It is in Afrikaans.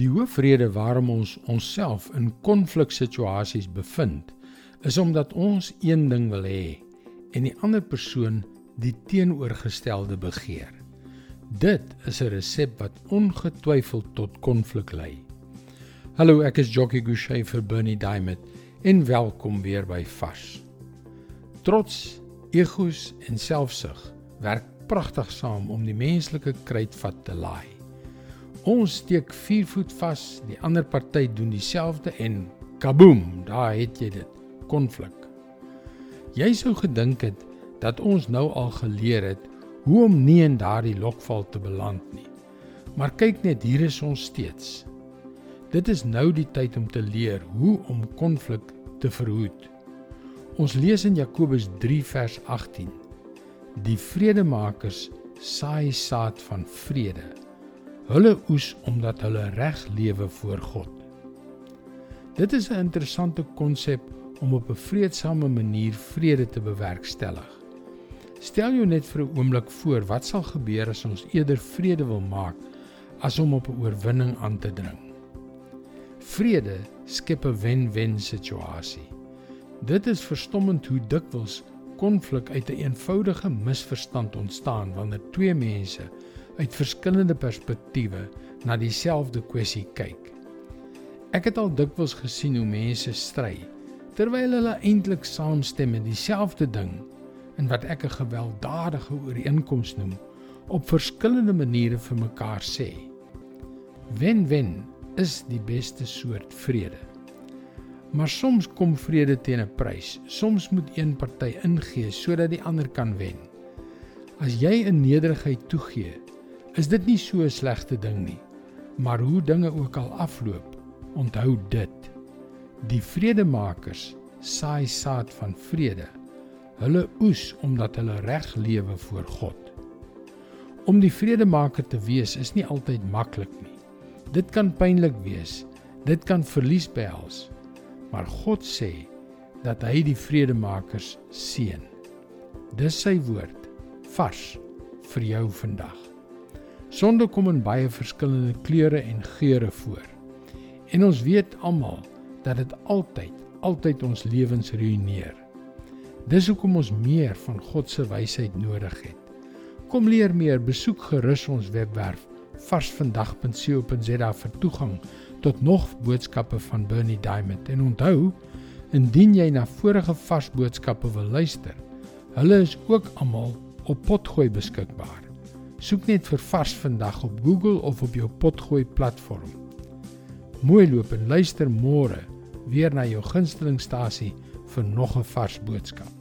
Die hoofrede waarom ons onsself in konfliksituasies bevind, is omdat ons een ding wil hê en die ander persoon die teenoorgestelde begeer. Dit is 'n resep wat ongetwyfeld tot konflik lei. Hallo, ek is Jockey Gouchee vir Bernie Diamond en welkom weer by Vars. Trots, egos en selfsug werk pragtig saam om die menslike kruitvat te laai. Ons steek vier voet vas, die ander party doen dieselfde en kaboom, daar het jy dit, konflik. Jy sou gedink het dat ons nou al geleer het hoe om nie in daardie lokval te beland nie. Maar kyk net, hier is ons steeds. Dit is nou die tyd om te leer hoe om konflik te verhoed. Ons lees in Jakobus 3 vers 18. Die vredemakers saai saad van vrede. Hulle oes omdat hulle reg lewe voor God. Dit is 'n interessante konsep om op 'n vredesame manier vrede te bewerkstellig. Stel jou net vir 'n oomblik voor wat sal gebeur as ons eerder vrede wil maak as om op 'n oorwinning aan te dring. Vrede skep 'n wen-wen situasie. Dit is verstommend hoe dikwels konflik uit 'n een eenvoudige misverstand ontstaan wanneer twee mense uit verskillende perspektiewe na dieselfde kwessie kyk. Ek het al dikwels gesien hoe mense stry terwyl hulle eintlik saamstem in dieselfde ding en wat ek 'n gewelddadige ooreenkoms noem op verskillende maniere vir mekaar sê. Wen-wen is die beste soort vrede. Maar soms kom vrede teen 'n prys. Soms moet een party ingee sodat die ander kan wen. As jy in nederigheid toegee, is dit nie so 'n slegte ding nie. Maar hoe dinge ook al afloop, onthou dit. Die vredemakers saai saad van vrede. Hulle oes omdat hulle reg lewe voor God. Om die vredemaker te wees is nie altyd maklik nie. Dit kan pynlik wees. Dit kan verlies behels. Maar God sê dat hy die vredemakers seën. Dis sy woord vars vir jou vandag. Sonde kom in baie verskillende kleure en geure voor. En ons weet almal dat dit altyd, altyd ons lewens ruïneer. Dis hoekom ons meer van God se wysheid nodig het. Kom leer meer, besoek gerus ons webwerf varsvandag.co.za vir toegang tot nog boodskappe van Bernie Diamond en onthou indien jy na vorige vars boodskappe wil luister hulle is ook almal op potgooi beskikbaar soek net vir vars vandag op Google of op jou potgooi platform. Mooi loop en luister môre weer na jou gunstelingstasie vir nog 'n vars boodskap